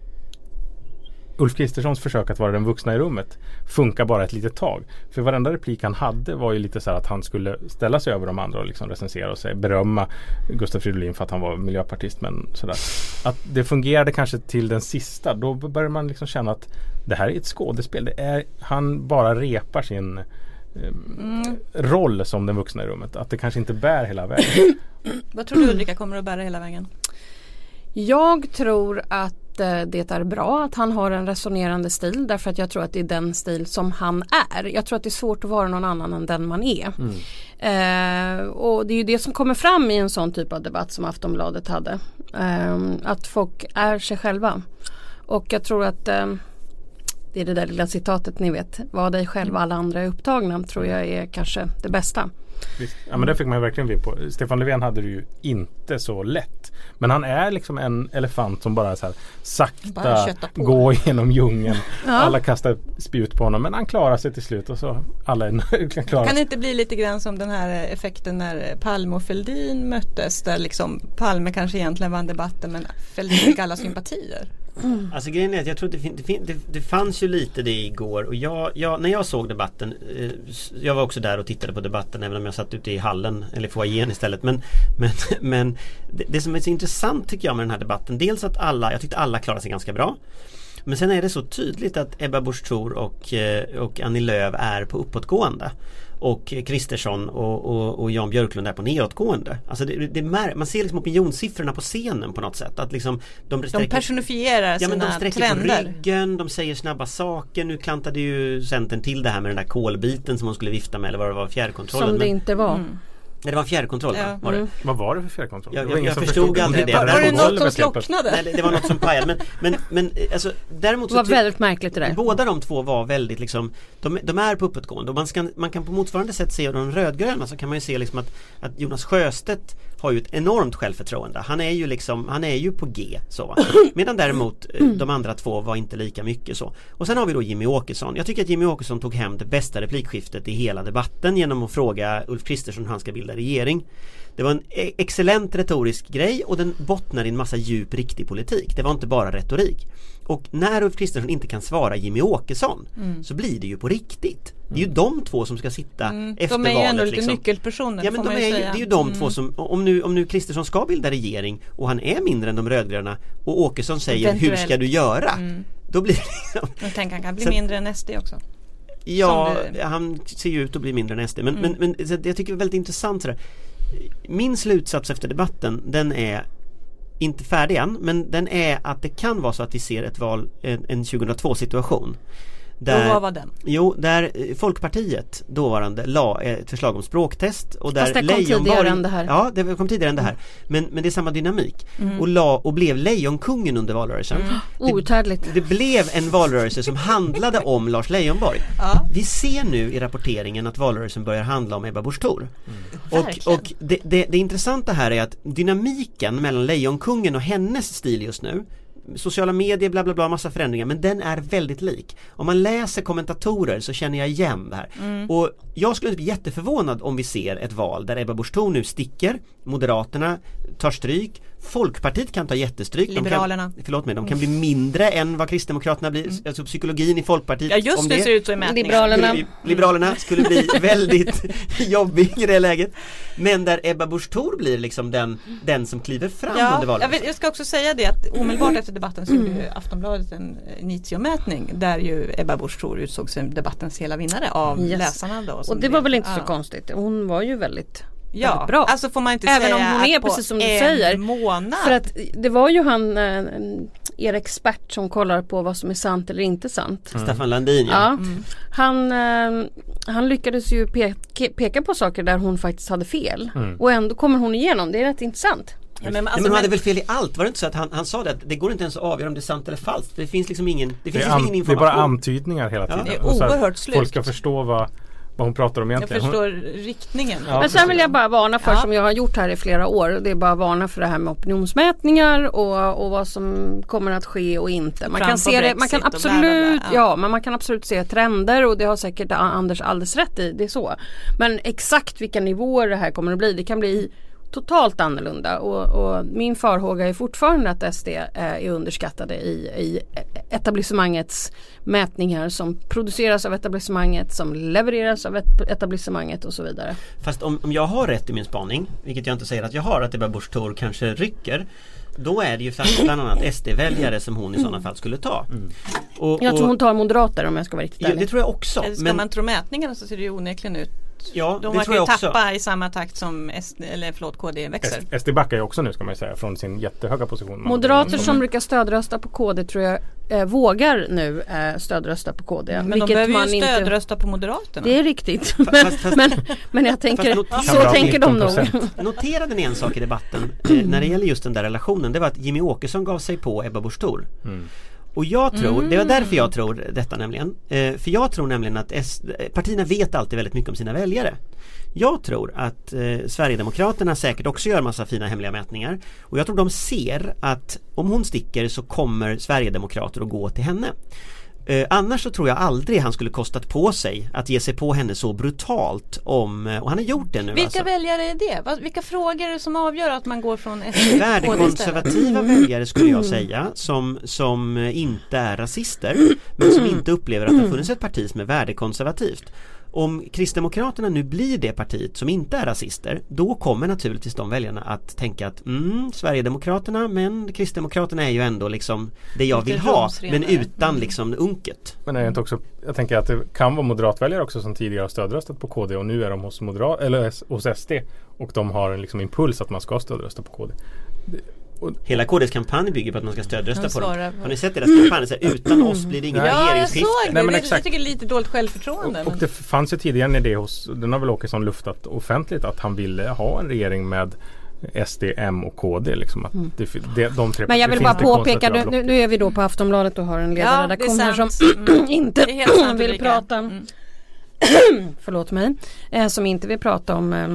[SPEAKER 6] Ulf Kristerssons försök att vara den vuxna i rummet funkar bara ett litet tag. För varenda replik han hade var ju lite så här att han skulle ställa sig över de andra och liksom recensera och säga, berömma Gustav Fridolin för att han var miljöpartist. Men sådär. Att det fungerade kanske till den sista. Då börjar man liksom känna att det här är ett skådespel. Det är, han bara repar sin eh, roll som den vuxna i rummet. Att det kanske inte bär hela vägen.
[SPEAKER 3] Vad tror du Ulrika kommer att bära hela vägen?
[SPEAKER 4] Jag tror att eh, det är bra att han har en resonerande stil därför att jag tror att det är den stil som han är. Jag tror att det är svårt att vara någon annan än den man är. Eh, och det är ju det som kommer fram i en sån typ av debatt som Aftonbladet hade. Eh, att folk är sig själva. Och jag tror att eh, det är det där lilla citatet ni vet. Var dig själv alla andra är upptagna tror jag är kanske det bästa.
[SPEAKER 6] Visst. Ja men det fick man ju verkligen vibb på. Stefan Löfven hade det ju inte så lätt. Men han är liksom en elefant som bara så här sakta går genom djungeln. [LAUGHS]
[SPEAKER 4] Ja.
[SPEAKER 6] Alla kastar spjut på honom men han klarar sig till slut och så alla är [LAUGHS] nöjda.
[SPEAKER 3] Kan det inte bli lite grann som den här effekten när Palme och Fälldin möttes där liksom Palme kanske egentligen vann debatten men Fälldin fick alla sympatier. Mm.
[SPEAKER 5] Alltså grejen är att jag tror att det, fin- det, fin- det, det fanns ju lite det igår och jag, jag, när jag såg debatten eh, Jag var också där och tittade på debatten även om jag satt ute i hallen eller foajén istället men, men, [LAUGHS] men det, det som är så intressant tycker jag med den här debatten Dels att alla, jag tyckte alla klarade sig ganska bra Men sen är det så tydligt att Ebba Busch Thor och, eh, och Annie Lööf är på uppåtgående och Kristersson och, och, och Jan Björklund är på nedåtgående. Alltså det, det mär, man ser liksom opinionssiffrorna på scenen på något sätt. Att liksom de,
[SPEAKER 3] De
[SPEAKER 5] sträcker-
[SPEAKER 3] personifierar
[SPEAKER 5] Ja men de
[SPEAKER 3] sina
[SPEAKER 5] sträcker
[SPEAKER 3] trender.
[SPEAKER 5] på ryggen, de säger snabba saker. Nu klantade ju Centern till det här med den där kolbiten som hon skulle vifta med eller vad det var, fjärrkontrollen.
[SPEAKER 4] Som det
[SPEAKER 5] Men,
[SPEAKER 4] inte var.
[SPEAKER 3] Mm.
[SPEAKER 5] Nej, det var en fjärrkontroll
[SPEAKER 3] Ja.
[SPEAKER 5] va? var det?
[SPEAKER 4] Mm.
[SPEAKER 6] Vad var det för fjärrkontroll?
[SPEAKER 5] Jag- jag- jag förstod aldrig det.
[SPEAKER 3] Var det något som slocknade?
[SPEAKER 5] Nej, det, det var något som pajade men, men, men eh, alltså, däremot
[SPEAKER 4] Det var väldigt märkligt det där.
[SPEAKER 5] Båda de två var väldigt liksom De, de är på uppåtgående och man, ska, man kan på motsvarande sätt se de rödgröna så kan man ju se liksom att, att Jonas Sjöstedt har ju ett enormt självförtroende. Han är ju liksom, han är ju på G så? [COUGHS] Medan däremot eh, de andra två var inte lika mycket så. Och sen har vi då Jimmy Åkesson. Jag tycker att Jimmy Åkesson tog hem det bästa replikskiftet i hela debatten genom att fråga Ulf Kristersson hur han ska bilda regering. Det var en e- excellent retorisk grej och den bottnar i en massa djup riktig politik. Det var inte bara retorik. Och när Ulf Kristersson inte kan svara Jimmy Åkesson så blir det ju på riktigt. Det är ju de två som ska sitta
[SPEAKER 3] Mm.
[SPEAKER 5] efter
[SPEAKER 3] De är ju
[SPEAKER 5] valet.
[SPEAKER 3] ändå lite
[SPEAKER 5] liksom.
[SPEAKER 3] nyckelpersoner
[SPEAKER 5] Ja men de är ju, det är ju de
[SPEAKER 3] Mm.
[SPEAKER 5] två som, om nu, om nu Kristersson ska bilda regering och han är mindre än de rödgröna och Åkesson säger hur ska
[SPEAKER 3] Eventuellt.
[SPEAKER 5] du göra?
[SPEAKER 3] Mm.
[SPEAKER 5] Då blir det liksom,
[SPEAKER 3] Jag tänker han kan bli
[SPEAKER 5] Sen-
[SPEAKER 3] mindre än SD också.
[SPEAKER 5] Ja,
[SPEAKER 3] det-
[SPEAKER 5] han ser ju ut att bli mindre än SD men,
[SPEAKER 3] Mm.
[SPEAKER 5] men, men så jag tycker det är väldigt intressant sådär. Min slutsats efter debatten den är inte färdig än men den är att det kan vara så att vi ser ett val, en, en 2002 situation.
[SPEAKER 3] Och
[SPEAKER 5] Där,
[SPEAKER 3] vad var den?
[SPEAKER 5] Jo, där eh, Folkpartiet dåvarande la ett förslag om språktest och där
[SPEAKER 4] Fast det kom tidigare än det här.
[SPEAKER 5] Ja, det kom tidigare än det här Men, men det är samma dynamik
[SPEAKER 3] Mm.
[SPEAKER 5] och, la, och blev lejonkungen under valrörelsen
[SPEAKER 4] Outhärdligt.
[SPEAKER 5] det blev en valrörelse som handlade om Lars Leijonborg.
[SPEAKER 3] Ja.
[SPEAKER 5] Vi ser nu i rapporteringen att valrörelsen börjar handla om Ebba Busch Thor. Och,
[SPEAKER 3] Verkligen.
[SPEAKER 5] och det, det, det intressanta här är att dynamiken mellan Lejonkungen och hennes stil just nu sociala medier, bla bla bla, massa förändringar men den är väldigt lik. Om man läser kommentatorer så känner jag igen det här.
[SPEAKER 3] Mm.
[SPEAKER 5] Och jag skulle inte bli jätteförvånad om vi ser ett val där Ebba Busch nu sticker, Moderaterna tar stryk, Folkpartiet kan ta jättestryk.
[SPEAKER 3] Liberalerna.
[SPEAKER 5] De kan, förlåt mig, de kan bli mindre än vad Kristdemokraterna blir. Alltså psykologin i Folkpartiet.
[SPEAKER 3] Ja just
[SPEAKER 5] om
[SPEAKER 3] det, ser ut så i mätningen.
[SPEAKER 4] Liberalerna.
[SPEAKER 5] skulle bli, Liberalerna skulle bli [LAUGHS] väldigt jobbig i det läget. Men där Ebba Busch Thor blir liksom den, den som kliver fram under
[SPEAKER 3] Ja, jag, vill, jag ska också säga det att omedelbart efter debatten så gjorde ju Aftonbladet en initiomätning där ju Ebba Busch Thor utsågs som debattens hela vinnare av
[SPEAKER 4] Yes.
[SPEAKER 3] läsarna då.
[SPEAKER 4] Och det var
[SPEAKER 3] blev-
[SPEAKER 4] väl inte så
[SPEAKER 3] ja.
[SPEAKER 4] konstigt. Hon var ju väldigt
[SPEAKER 3] Ja,
[SPEAKER 4] bra.
[SPEAKER 3] alltså får man inte
[SPEAKER 4] Även
[SPEAKER 3] säga
[SPEAKER 4] om hon är precis som du säger.
[SPEAKER 3] månad.
[SPEAKER 4] För att det var ju han, eh, er expert som kollar på vad som är sant eller inte sant.
[SPEAKER 5] Staffan Landin ja.
[SPEAKER 4] Ja,
[SPEAKER 3] Mm.
[SPEAKER 4] han, eh, han lyckades ju peka, peka på saker där hon faktiskt hade fel.
[SPEAKER 6] Mm.
[SPEAKER 4] Och ändå kommer hon igenom, det är rätt intressant.
[SPEAKER 3] ja, men,
[SPEAKER 5] Nej,
[SPEAKER 3] alltså,
[SPEAKER 5] men hon hade
[SPEAKER 3] men-
[SPEAKER 5] väl fel i allt? Var det inte så att han, han sa det att det går inte ens att avgöra om det är sant eller falskt? Det finns liksom ingen, det
[SPEAKER 6] Det
[SPEAKER 5] finns
[SPEAKER 6] är,
[SPEAKER 5] liksom ingen
[SPEAKER 6] det är bara
[SPEAKER 5] information.
[SPEAKER 6] antydningar hela
[SPEAKER 5] Ja.
[SPEAKER 6] tiden.
[SPEAKER 3] Det är oerhört slugt.
[SPEAKER 6] Folk ska förstå vad, vad hon pratar om
[SPEAKER 3] jag
[SPEAKER 6] egentligen. Hon,
[SPEAKER 3] förstår riktningen.
[SPEAKER 6] Ja,
[SPEAKER 4] Men sen vill jag bara varna för,
[SPEAKER 3] Ja.
[SPEAKER 4] som jag har gjort här i flera år, det är bara varna för det här med opinionsmätningar och, och vad som kommer att ske och inte. Man
[SPEAKER 3] Fram
[SPEAKER 4] kan se det, man kan
[SPEAKER 3] och bla, bla, bla.
[SPEAKER 4] absolut,
[SPEAKER 3] Ja.
[SPEAKER 4] ja men man kan absolut se trender och det har säkert Anders alldeles rätt i, det är så. Men exakt vilka nivåer det här kommer att bli, det kan bli totalt annorlunda och, och min farhåga är fortfarande att SD eh, är underskattade i, i etablissemangets mätningar som produceras av etablissemanget, som levereras av et- etablissemanget och så vidare.
[SPEAKER 5] Fast om, om jag har rätt i min spaning, vilket jag inte säger att jag har, att Ebba Busch Thor kanske rycker då är det ju faktiskt bland annat SD-väljare som hon i sådana fall skulle ta. Och,
[SPEAKER 4] Jag tror
[SPEAKER 5] och-
[SPEAKER 4] hon tar moderater om jag ska vara riktigt
[SPEAKER 5] ja, det
[SPEAKER 4] ärlig.
[SPEAKER 5] tror jag också.
[SPEAKER 3] Eller Ska
[SPEAKER 5] Men,
[SPEAKER 3] man tro mätningarna så ser det ju onekligen ut.
[SPEAKER 5] Ja,
[SPEAKER 3] De verkar
[SPEAKER 5] tror
[SPEAKER 3] ju tappa i samma takt som SD, eller förlåt, KD växer.
[SPEAKER 6] S- SD backar ju också nu ska man ju säga från sin jättehöga position.
[SPEAKER 4] Moderater som brukar stödrösta på KD tror jag eh, vågar nu eh, stödrösta på KD.
[SPEAKER 3] Men de
[SPEAKER 4] vilket
[SPEAKER 3] behöver
[SPEAKER 4] man
[SPEAKER 3] ju
[SPEAKER 4] inte-
[SPEAKER 3] stödrösta på Moderaterna.
[SPEAKER 4] Det är riktigt.
[SPEAKER 5] Fast-
[SPEAKER 4] Men,
[SPEAKER 5] fast-
[SPEAKER 4] men, men jag tänker, så tänker de nog.
[SPEAKER 6] 19%.
[SPEAKER 5] Noterade ni en sak i debatten eh, när det gäller just den där relationen? Det var att Jimmy Åkesson gav sig på Ebba Busch.
[SPEAKER 6] Mm.
[SPEAKER 5] Och jag tror, det var därför
[SPEAKER 3] Mm.
[SPEAKER 5] jag tror detta nämligen. Eh, för jag tror nämligen att S, eh, partierna vet alltid väldigt mycket om sina väljare. Jag tror att eh, Sverigedemokraterna säkert också gör massa fina hemliga mätningar. Och jag tror de ser att om hon sticker så kommer Sverigedemokrater att gå till henne. Eh, annars så tror jag aldrig han skulle kostat på sig att ge sig på henne så brutalt om, eh, och han har gjort det nu
[SPEAKER 3] Vilka
[SPEAKER 5] alltså.
[SPEAKER 3] väljare är det? Vilka frågor är det som avgör att man går från SD?
[SPEAKER 5] Värdekonservativa väljare skulle jag säga som, som inte är rasister men som [CLEARS THROAT] inte upplever att det har funnits ett parti som är värdekonservativt. Om Kristdemokraterna nu blir det partiet som inte är rasister då kommer naturligtvis de väljarna att tänka att mm, Sverigedemokraterna men Kristdemokraterna är ju ändå liksom det jag vill ha men utan
[SPEAKER 3] Mm.
[SPEAKER 5] liksom unket.
[SPEAKER 6] Men är det inte också, jag tänker att det kan vara moderatväljare också som tidigare har stödröstat på KD och nu är de hos, moderat, eller hos SD och de har en liksom impuls att man ska stödrösta på KD.
[SPEAKER 5] Hela KDs kampanj bygger på att man ska stödrösta på dem. Har ni sett deras kampanj? Så här, utan [CLEARS THROAT] oss blir det ingen
[SPEAKER 6] Nej.
[SPEAKER 3] Ja, jag
[SPEAKER 5] regeringsskifte.
[SPEAKER 3] såg det.
[SPEAKER 6] Nej, men
[SPEAKER 3] det
[SPEAKER 6] exakt.
[SPEAKER 3] jag tycker det är lite dåligt självförtroende.
[SPEAKER 6] Och, och det fanns ju tidigare en idé hos, den har väl Åkesson luftat offentligt att han ville ha en regering med SD, M och KD liksom. Att det, fi- det, de tre
[SPEAKER 4] Men jag
[SPEAKER 6] det
[SPEAKER 4] vill bara
[SPEAKER 6] det
[SPEAKER 4] påpeka, nu, nu nu är vi då på Aftonbladet och har en ledarredaktion
[SPEAKER 3] Ja, det är
[SPEAKER 4] här som.
[SPEAKER 3] Mm. [CLEARS THROAT]
[SPEAKER 4] inte
[SPEAKER 3] Det
[SPEAKER 4] vill prata
[SPEAKER 3] Mm. [CLEARS THROAT]
[SPEAKER 4] förlåt mig, eh, som inte vill prata om eh,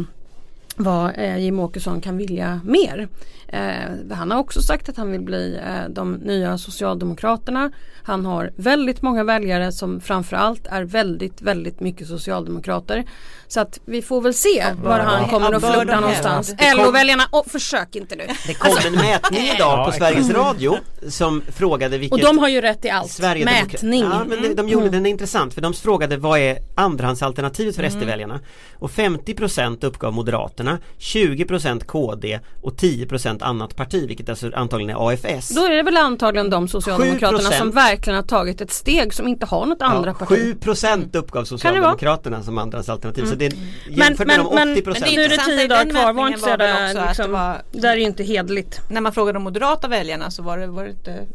[SPEAKER 4] vad eh, Jim Åkesson kan vilja mer. Eh, han har också sagt att han vill bli eh, de nya Socialdemokraterna. Han har väldigt många väljare som framförallt är väldigt, väldigt mycket socialdemokrater. Så att vi får väl se var han
[SPEAKER 3] de-
[SPEAKER 4] kommer att
[SPEAKER 3] och
[SPEAKER 4] någonstans. LO-väljarna, oh, försök inte nu.
[SPEAKER 5] Det kom en mätning idag på. Sveriges Radio som frågade vilket
[SPEAKER 4] Och de har ju rätt i allt. Mätning.
[SPEAKER 5] Ja men de, de gjorde den intressant för de frågade vad är andrahandsalternativet för SD-väljarna Och 50% uppgav Moderaterna 20% KD och 10% annat parti vilket alltså antagligen är AFS
[SPEAKER 4] Då är det väl antagligen de Socialdemokraterna
[SPEAKER 5] 7%.
[SPEAKER 4] som verkligen har tagit ett steg som inte har något andra
[SPEAKER 5] ja,
[SPEAKER 4] parti.
[SPEAKER 5] 7% uppgav Socialdemokraterna som andrahandsalternativ så det är jämfört med
[SPEAKER 4] men,
[SPEAKER 5] de
[SPEAKER 4] men
[SPEAKER 5] 80%
[SPEAKER 3] det
[SPEAKER 4] nu är det tio dagar kvar, var inte så
[SPEAKER 3] det
[SPEAKER 4] liksom,
[SPEAKER 3] var-
[SPEAKER 4] där är ju inte hedligt.
[SPEAKER 3] När man frågade de moderata väljarna så var det, var det inte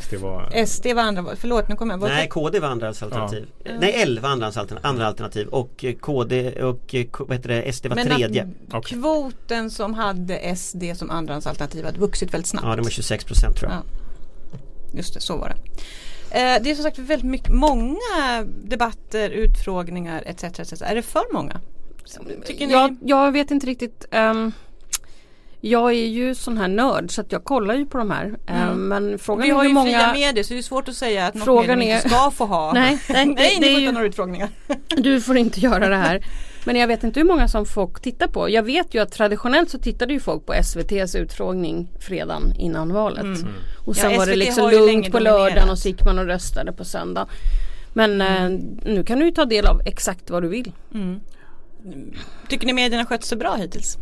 [SPEAKER 6] SD var
[SPEAKER 3] SD var andra, förlåt nu kommer jag det-
[SPEAKER 5] Nej KD var andrahandsalternativ Nej L var andrahandsalternativ, andra alternativ och eh, KD och eh, vad heter det, SD var
[SPEAKER 3] Men
[SPEAKER 5] tredje
[SPEAKER 3] att kvoten som hade SD som andrahandsalternativ hade vuxit väldigt snabbt.
[SPEAKER 5] Ja de var 26% tror jag
[SPEAKER 3] Ja. Just det, så var det. Eh, det är som sagt väldigt mycket, många debatter, utfrågningar etc. etc. Är det för många? Ni?
[SPEAKER 4] Jag, jag vet inte riktigt. ehm, Jag är ju sån här nörd så att jag kollar ju på de här. Eh, Men frågan
[SPEAKER 3] Vi
[SPEAKER 4] är
[SPEAKER 3] har
[SPEAKER 4] hur
[SPEAKER 3] ju
[SPEAKER 4] många...
[SPEAKER 3] fria medier så det är svårt att säga att något
[SPEAKER 4] Frågan
[SPEAKER 3] inte
[SPEAKER 4] är-
[SPEAKER 3] ska få ha. [LAUGHS] [LAUGHS]
[SPEAKER 4] Nej, nej, det-
[SPEAKER 3] nej
[SPEAKER 4] det
[SPEAKER 3] ni
[SPEAKER 4] är
[SPEAKER 3] får
[SPEAKER 4] ju-
[SPEAKER 3] inte några utfrågningar. [LAUGHS]
[SPEAKER 4] Du får inte göra det här. Men jag vet inte hur många som folk tittar på. Jag vet ju att traditionellt så tittade ju folk på SVTs utfrågning fredagen innan valet. Och sen
[SPEAKER 3] Ja,
[SPEAKER 4] var det liksom lugnt på lördagen och så gick man och röstade på söndagen. Men eh, nu kan du ju ta del av exakt vad du vill.
[SPEAKER 3] Tycker ni medierna skött sig bra hittills?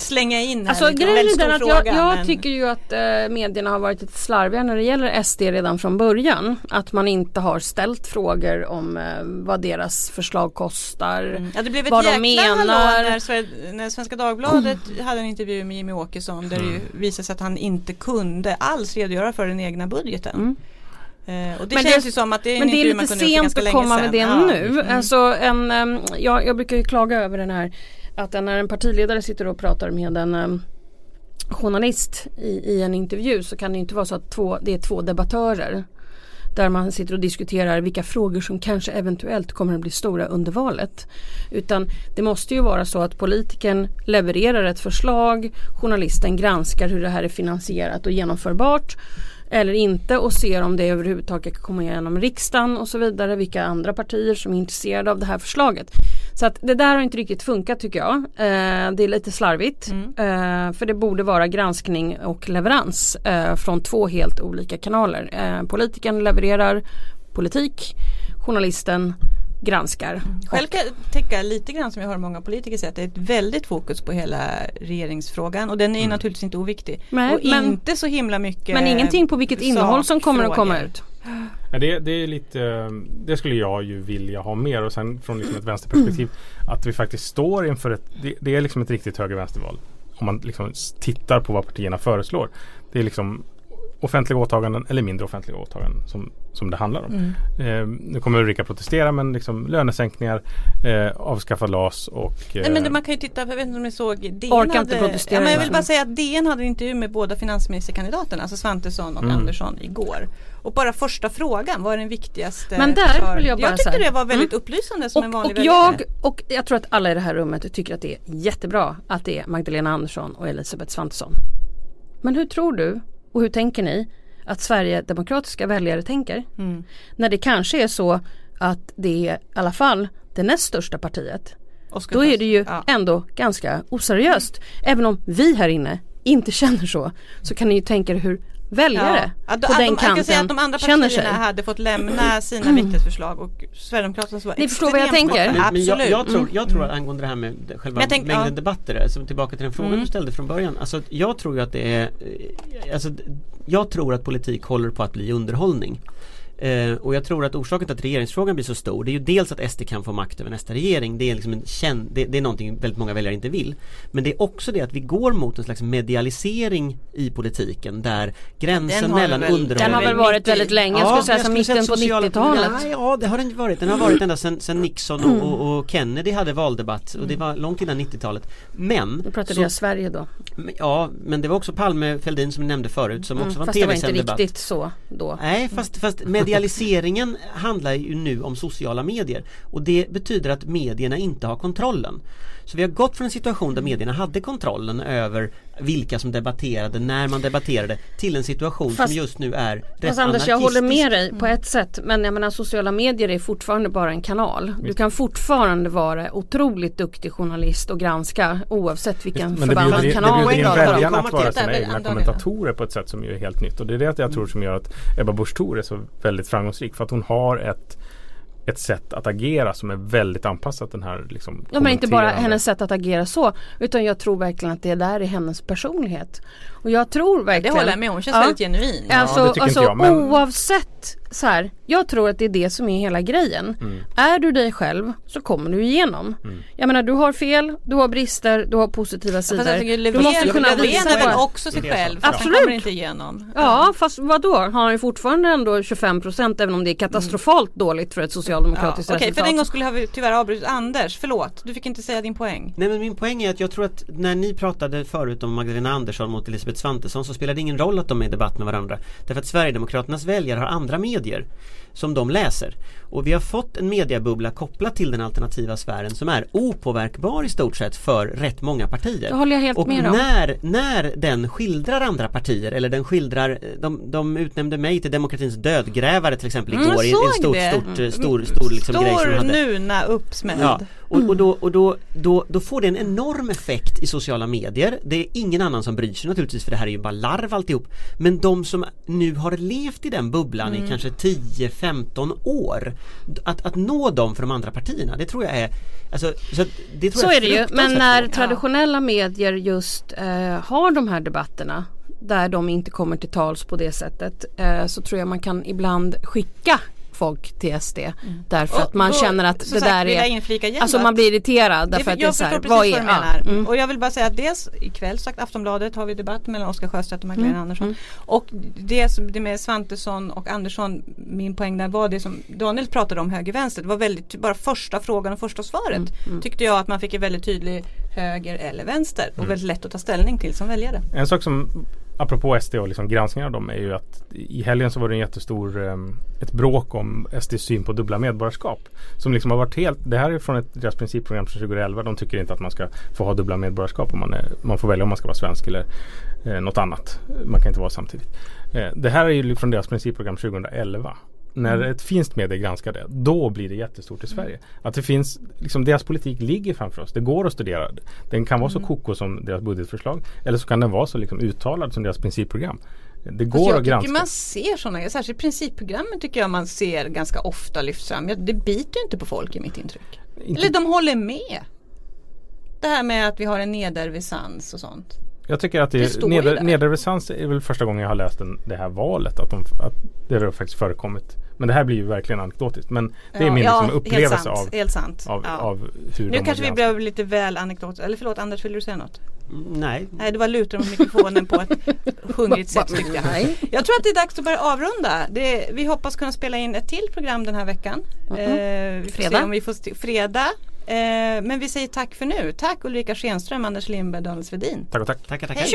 [SPEAKER 3] Slänga in här
[SPEAKER 4] Alltså grejen är den att jag,
[SPEAKER 3] fråga,
[SPEAKER 4] jag
[SPEAKER 3] men-
[SPEAKER 4] tycker ju att eh, medierna har varit lite slarviga när det gäller SD redan från början. Att man inte har ställt frågor om eh, vad deras förslag kostar.
[SPEAKER 3] Ja det blev ett
[SPEAKER 4] vad de menar.
[SPEAKER 3] när, när Svenska Dagbladet hade en intervju med Jimmy Åkesson där det ju visade sig att han inte kunde alls redogöra för den egna budgeten. Eh, och det
[SPEAKER 4] Men
[SPEAKER 3] känns
[SPEAKER 4] det-
[SPEAKER 3] ju som att det är en
[SPEAKER 4] Men det är lite
[SPEAKER 3] kunde ha gjort
[SPEAKER 4] sent att komma med det
[SPEAKER 3] Ja.
[SPEAKER 4] nu. Alltså en, jag, jag brukar ju klaga över den här att när en partiledare sitter och pratar med en eh, journalist i, i en intervju så kan det inte vara så att två, det är två debattörer där man sitter och diskuterar vilka frågor som kanske eventuellt kommer att bli stora under valet. Utan det måste ju vara så att politikern levererar ett förslag, journalisten granskar hur det här är finansierat och genomförbart eller inte och ser om det överhuvudtaget kan komma igenom riksdagen och så vidare. Vilka andra partier som är intresserade av det här förslaget. Så att det där har inte riktigt funkat tycker jag. Eh, det är lite slarvigt. Eh, för det borde vara granskning och leverans eh, från två helt olika kanaler. Eh, politikern levererar politik, journalisten granskar.
[SPEAKER 3] Själv kan jag tycka lite grann som jag hör många politiker säga att det är ett väldigt fokus på hela regeringsfrågan och den är ju naturligtvis inte oviktig.
[SPEAKER 4] Nej,
[SPEAKER 3] och
[SPEAKER 4] men-
[SPEAKER 3] inte så himla mycket
[SPEAKER 4] Men ingenting på vilket innehåll som kommer att komma ut.
[SPEAKER 6] Ja, det, det är lite eh, Det skulle jag ju vilja ha mer och sen från liksom ett vänsterperspektiv [CLEARS THROAT] att vi faktiskt står inför ett Det, det är liksom ett riktigt höger-vänsterval. Om man liksom tittar på vad partierna föreslår. Det är liksom offentliga åtaganden eller mindre offentliga åtaganden som, som det handlar om. Eh, nu kommer Ulrika protestera men liksom lönesänkningar, eh, avskaffa LAS och eh,
[SPEAKER 3] Nej men det, man kan ju titta, jag vet inte om ni såg DN
[SPEAKER 4] Orkar inte
[SPEAKER 3] hade,
[SPEAKER 4] protestera
[SPEAKER 3] ja, men Jag vill bara säga att DN hade en intervju med båda finansministerkandidaterna, alltså Svantesson och
[SPEAKER 6] Mm.
[SPEAKER 3] Andersson igår. Och bara första frågan var den viktigaste.
[SPEAKER 4] Men där
[SPEAKER 3] för-
[SPEAKER 4] vill jag bara
[SPEAKER 3] Jag tyckte det var väldigt
[SPEAKER 4] Mm.
[SPEAKER 3] upplysande som en
[SPEAKER 4] Och,
[SPEAKER 3] vanlig
[SPEAKER 4] och, jag, och jag tror att alla i det här rummet tycker att det är jättebra att det är Magdalena Andersson och Elisabeth Svantesson. Men hur tror du och hur tänker ni att Sverigedemokratiska väljare tänker?
[SPEAKER 3] Mm.
[SPEAKER 4] När det kanske är så att det är i alla fall det näst största partiet. Då är det ju
[SPEAKER 3] ja.
[SPEAKER 4] ändå ganska oseriöst. Även om vi här inne inte [LAUGHS] känner så. Så kan ni ju tänka er hur väljare
[SPEAKER 3] Att,
[SPEAKER 4] på
[SPEAKER 3] att
[SPEAKER 4] den
[SPEAKER 3] de, jag kan säga att
[SPEAKER 4] kanten
[SPEAKER 3] de andra partierna
[SPEAKER 4] sig.
[SPEAKER 3] hade fått lämna sina viktighetsförslag och Sverigedemokraterna var
[SPEAKER 4] Ni förstår vad jag tänker?
[SPEAKER 5] Men, men jag,
[SPEAKER 3] Absolut.
[SPEAKER 5] jag, tror,
[SPEAKER 3] Mm.
[SPEAKER 5] jag tror att angående det här med själva
[SPEAKER 3] jag tänk-
[SPEAKER 5] mängden
[SPEAKER 3] ja.
[SPEAKER 5] debatter, alltså tillbaka till den frågan
[SPEAKER 3] Mm.
[SPEAKER 5] du ställde från början. Alltså, jag tror ju att det är eh, alltså, Jag tror att politik håller på att bli underhållning. Eh, och jag tror att orsaken till att regeringsfrågan blir så stor det är ju dels att SD kan få makt över nästa regering. Det är, liksom en känn, det, det är någonting väldigt många väljare inte vill. Men det är också det att vi går mot en slags medialisering i politiken där gränsen mellan
[SPEAKER 3] väl-
[SPEAKER 5] underhållning
[SPEAKER 4] Den har väl varit väldigt länge, jag skulle säga
[SPEAKER 5] säga
[SPEAKER 4] mitten på
[SPEAKER 5] att sociala-
[SPEAKER 4] 90-talet.
[SPEAKER 5] Nej, ja det har den varit. Den har varit ända sedan, Nixon och, och, och Kennedy hade valdebatt och det var långt innan 90-talet. Men
[SPEAKER 4] Nu pratade
[SPEAKER 5] så-
[SPEAKER 4] jag Sverige då.
[SPEAKER 5] Ja men det var också Palme Fälldin som ni nämnde förut som också var en
[SPEAKER 4] Mm, Fast det var inte
[SPEAKER 5] tv-sänd debatt.
[SPEAKER 4] riktigt så då.
[SPEAKER 5] Nej fast, fast medialiseringen handlar ju nu om sociala medier och det betyder att medierna inte har kontrollen. Så vi har gått från en situation där medierna hade kontrollen över vilka som debatterade, när man debatterade till en situation
[SPEAKER 4] Fast-
[SPEAKER 5] som just nu är rätt
[SPEAKER 4] Fast Anders jag håller med dig på ett sätt men jag menar sociala medier är fortfarande bara en kanal. Du kan fortfarande vara otroligt duktig journalist och granska oavsett vilken
[SPEAKER 6] Men det
[SPEAKER 4] förbannad
[SPEAKER 6] bjuder,
[SPEAKER 4] kanal
[SPEAKER 6] det bjuder in väljarna att vara sina egna kommentatorer på ett sätt som är helt nytt. Och det är det jag tror som gör att Ebba Busch Thor är så väldigt framgångsrik. För att hon har ett, ett sätt att agera som är väldigt anpassat den här liksom,
[SPEAKER 4] Ja men inte bara hennes sätt att agera så utan jag tror verkligen att det där är hennes personlighet. Och jag tror
[SPEAKER 3] Det
[SPEAKER 4] verkligen
[SPEAKER 3] håller jag med om, hon känns
[SPEAKER 4] Ja.
[SPEAKER 3] väldigt genuin.
[SPEAKER 4] Alltså,
[SPEAKER 6] det tycker
[SPEAKER 4] alltså
[SPEAKER 6] inte jag, men-
[SPEAKER 4] oavsett så här, jag tror att det är det som är hela grejen.
[SPEAKER 6] Mm.
[SPEAKER 4] Är du dig själv så kommer du igenom. Jag menar du har fel, du har brister, du har positiva sidor.
[SPEAKER 3] Jag tycker
[SPEAKER 4] du måste kunna visa
[SPEAKER 3] väl också sig själv.
[SPEAKER 4] Absolut.
[SPEAKER 3] kommer inte igenom.
[SPEAKER 4] Ja fast vadå? Han har ju fortfarande ändå 25% även om det är katastrofalt dåligt för ett
[SPEAKER 3] Ja,
[SPEAKER 4] socialdemokratiskt
[SPEAKER 3] Okej, för
[SPEAKER 4] resultat.
[SPEAKER 3] en gång skulle vi tyvärr avbrutit Anders. Förlåt, du fick inte säga din poäng.
[SPEAKER 5] Nej men min poäng är att jag tror att när ni pratade förut om Magdalena Andersson mot Elisabeth Svantesson så spelar det ingen roll att de är i debatt med varandra. Därför att Sverigedemokraternas väljare har andra medier medier som de läser. Och vi har fått en mediebubbla kopplat till den alternativa sfären som är opåverkbar i stort sett för rätt många partier.
[SPEAKER 4] Det håller jag helt
[SPEAKER 5] och
[SPEAKER 4] med om.
[SPEAKER 5] när, när den skildrar andra partier eller den skildrar, de, de utnämnde mig till demokratins dödgrävare till exempel
[SPEAKER 3] Mm,
[SPEAKER 5] igår i en
[SPEAKER 3] såg
[SPEAKER 5] stort,
[SPEAKER 3] det.
[SPEAKER 5] stort, stor, stor, stor liksom grej som de
[SPEAKER 3] Stor
[SPEAKER 5] hade.
[SPEAKER 3] nuna uppsmälld.
[SPEAKER 5] Ja, och, och, då, och då, då, då får det en enorm effekt i sociala medier. Det är ingen annan som bryr sig naturligtvis för det här är ju bara larv alltihop. Men de som nu har levt i den bubblan
[SPEAKER 4] Mm.
[SPEAKER 5] i kanske 10-15 år. Att, att nå dem för de andra partierna, det tror jag är alltså, så, det tror
[SPEAKER 4] Så
[SPEAKER 5] jag
[SPEAKER 4] är det ju, men när traditionella medier just eh, har de här debatterna där de inte kommer till tals på det sättet eh, så tror jag man kan ibland skicka folk till SD därför att man
[SPEAKER 3] Och då,
[SPEAKER 4] känner att det
[SPEAKER 3] sagt,
[SPEAKER 4] där
[SPEAKER 3] jag
[SPEAKER 4] är
[SPEAKER 3] inflika igen
[SPEAKER 4] Alltså man
[SPEAKER 3] att-
[SPEAKER 4] blir irriterad därför att det är
[SPEAKER 3] jag
[SPEAKER 4] så här, vad
[SPEAKER 3] precis
[SPEAKER 4] är,
[SPEAKER 3] vad du menar.
[SPEAKER 4] ja, mm.
[SPEAKER 3] Och jag vill bara säga att dels ikväll sagt Aftonbladet har vi debatt mellan Oskar Sjöstedt och Magdalena
[SPEAKER 4] Mm.
[SPEAKER 3] Andersson. Och det, som, det med Svantesson och Andersson, min poäng där var det som Daniel pratade om höger-vänster. Det var väldigt, bara första frågan och första svaret
[SPEAKER 4] Mm,
[SPEAKER 3] tyckte jag att man fick en väldigt tydlig höger eller vänster
[SPEAKER 6] Mm.
[SPEAKER 3] och väldigt lätt att ta ställning till som väljare.
[SPEAKER 6] En sak som apropå SD och liksom granskningar av dem är ju att i helgen så var det en jättestor um, ett bråk om SDs syn på dubbla medborgarskap. Som liksom har varit helt, det här är från ett, deras principprogram från 2011. De tycker inte att man ska få ha dubbla medborgarskap om man, är, man får välja om man ska vara svensk eller eh, något annat. Man kan inte vara samtidigt. Eh, det här är ju från deras principprogram 2011 när ett finskt medie granskar det, då blir det jättestort i Sverige. Att det finns, liksom deras politik ligger framför oss. Det går att studera. Den kan vara så koko som deras budgetförslag. Eller så kan den vara så liksom uttalad som deras principprogram. Det går
[SPEAKER 3] Fast jag
[SPEAKER 6] att granska.
[SPEAKER 3] tycker man ser sådana, särskilt principprogrammen tycker jag man ser ganska ofta lyfts fram. Det biter inte på folk i mitt intryck.
[SPEAKER 6] Inte-
[SPEAKER 3] Eller de håller med. Det här med att vi har en nedervisans och sånt.
[SPEAKER 6] Jag tycker att det,
[SPEAKER 3] Det
[SPEAKER 6] neder,
[SPEAKER 3] där.
[SPEAKER 6] nederresans är väl första gången jag har läst den, det här valet. Att, de, att det har faktiskt förekommit. Men det här blir ju verkligen anekdotiskt. Men det är
[SPEAKER 3] Ja,
[SPEAKER 6] min
[SPEAKER 3] ja,
[SPEAKER 6] liksom upplevelse
[SPEAKER 3] helt sant,
[SPEAKER 6] av,
[SPEAKER 3] helt sant.
[SPEAKER 6] av,
[SPEAKER 3] Ja.
[SPEAKER 6] av hur
[SPEAKER 3] Nu kanske vi blev lite väl anekdotiska. Eller förlåt Anders, vill du säga något?
[SPEAKER 5] Mm, Nej,
[SPEAKER 3] Nej, du bara lutar mot mikrofonen på ett hungrigt sätt tyckte jag. Jag tror att det är dags att börja avrunda. Det, vi hoppas kunna spela in ett till program den här veckan. Eh, vi får
[SPEAKER 4] Fredag.
[SPEAKER 3] Om vi får st- fredag. Eh, men vi säger tack för nu. Tack Ulrika Schenström, Anders Lindberg, Daniel Svedin.
[SPEAKER 6] Tack och tack.
[SPEAKER 5] tackar tackar.
[SPEAKER 3] Hej,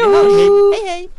[SPEAKER 3] hej, hej.